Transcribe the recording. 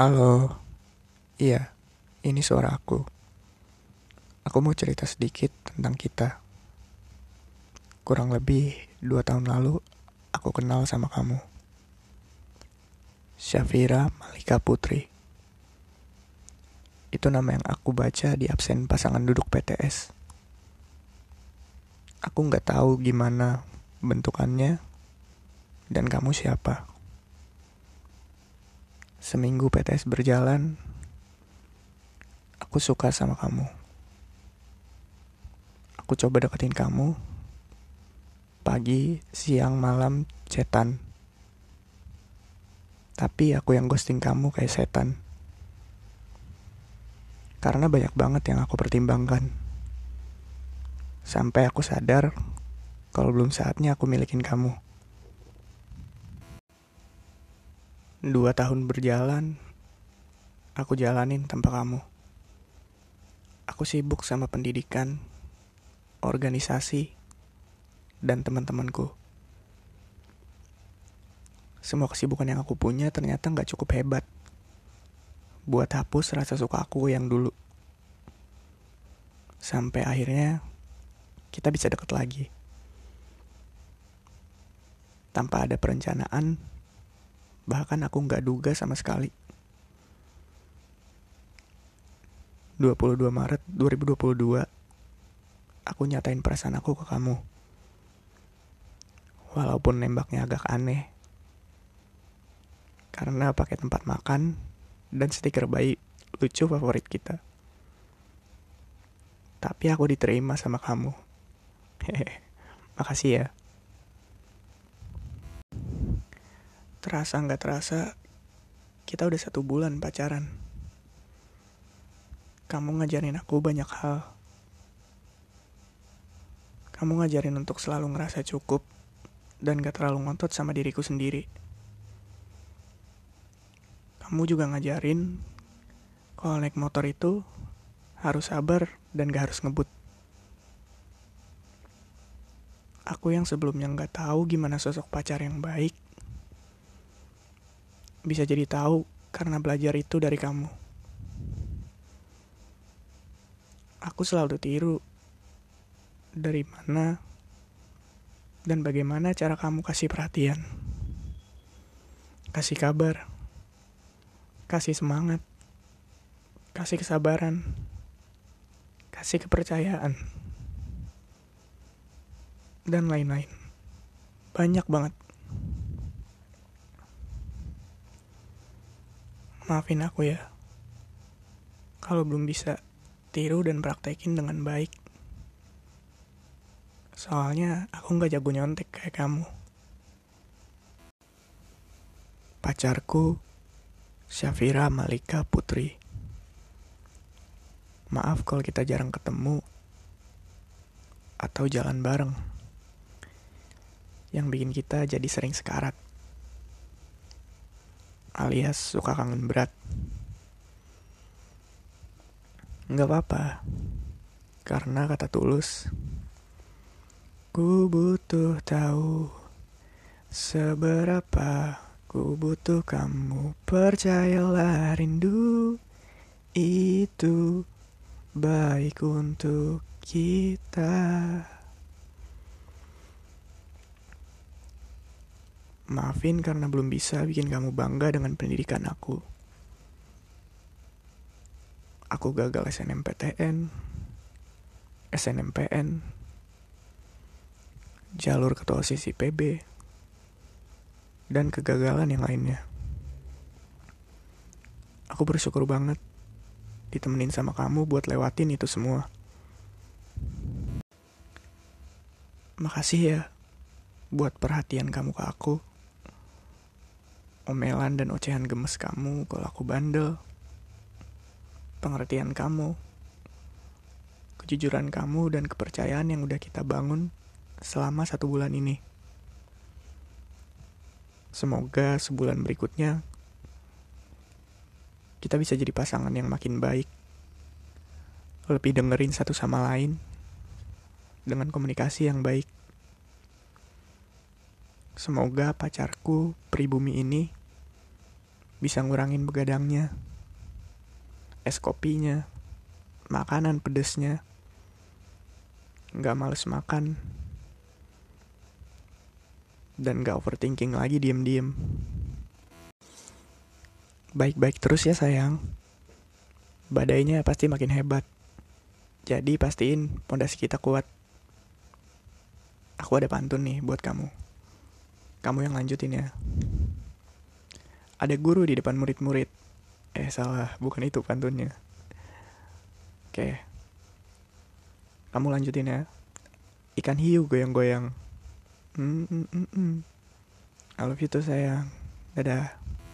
Halo, iya, ini suara aku. Aku mau cerita sedikit tentang kita. Kurang lebih dua tahun lalu, aku kenal sama kamu. Syafira Malika Putri. Itu nama yang aku baca di absen pasangan duduk PTS. Aku nggak tahu gimana bentukannya dan kamu siapa. Seminggu PTS berjalan, aku suka sama kamu. Aku coba deketin kamu. Pagi, siang, malam, cetan. Tapi aku yang ghosting kamu kayak setan. Karena banyak banget yang aku pertimbangkan. Sampai aku sadar kalau belum saatnya aku milikin kamu. Dua tahun berjalan, aku jalanin tanpa kamu. Aku sibuk sama pendidikan, organisasi, dan teman-temanku. Semua kesibukan yang aku punya ternyata nggak cukup hebat buat hapus rasa suka aku yang dulu. Sampai akhirnya kita bisa deket lagi. Tanpa ada perencanaan, bahkan aku nggak duga sama sekali. 22 Maret 2022, aku nyatain perasaan aku ke kamu. Walaupun nembaknya agak aneh, karena pakai tempat makan dan stiker bayi lucu favorit kita. Tapi aku diterima sama kamu. Hehe, makasih ya. Terasa nggak terasa, kita udah satu bulan pacaran. Kamu ngajarin aku banyak hal. Kamu ngajarin untuk selalu ngerasa cukup dan gak terlalu ngotot sama diriku sendiri. Kamu juga ngajarin kalau naik motor itu harus sabar dan gak harus ngebut. Aku yang sebelumnya nggak tahu gimana sosok pacar yang baik, bisa jadi tahu karena belajar itu dari kamu. Aku selalu tiru dari mana dan bagaimana cara kamu kasih perhatian, kasih kabar, kasih semangat, kasih kesabaran, kasih kepercayaan, dan lain-lain. Banyak banget. Maafin aku ya. Kalau belum bisa tiru dan praktekin dengan baik. Soalnya aku nggak jago nyontek kayak kamu. Pacarku, Syafira Malika Putri. Maaf kalau kita jarang ketemu atau jalan bareng. Yang bikin kita jadi sering sekarat alias suka kangen berat. Nggak apa-apa, karena kata tulus, ku butuh tahu seberapa ku butuh kamu. Percayalah rindu itu baik untuk kita. Maafin karena belum bisa bikin kamu bangga dengan pendidikan aku. Aku gagal SNMPTN, SNMPN, jalur ketua OSIS IPB, dan kegagalan yang lainnya. Aku bersyukur banget ditemenin sama kamu buat lewatin itu semua. Makasih ya buat perhatian kamu ke aku omelan dan ocehan gemes kamu kalau aku bandel, pengertian kamu, kejujuran kamu dan kepercayaan yang udah kita bangun selama satu bulan ini. Semoga sebulan berikutnya kita bisa jadi pasangan yang makin baik, lebih dengerin satu sama lain dengan komunikasi yang baik. Semoga pacarku pribumi ini bisa ngurangin begadangnya, es kopinya, makanan pedesnya, nggak males makan, dan nggak overthinking lagi diem-diem. Baik-baik terus ya sayang. Badainya pasti makin hebat. Jadi pastiin pondasi kita kuat. Aku ada pantun nih buat kamu. Kamu yang lanjutin ya. Ada guru di depan murid-murid. Eh salah, bukan itu pantunnya. Oke. Kamu lanjutin ya. Ikan hiu goyang-goyang. Hmm, hmm, hmm. I love you tuh sayang. Dadah.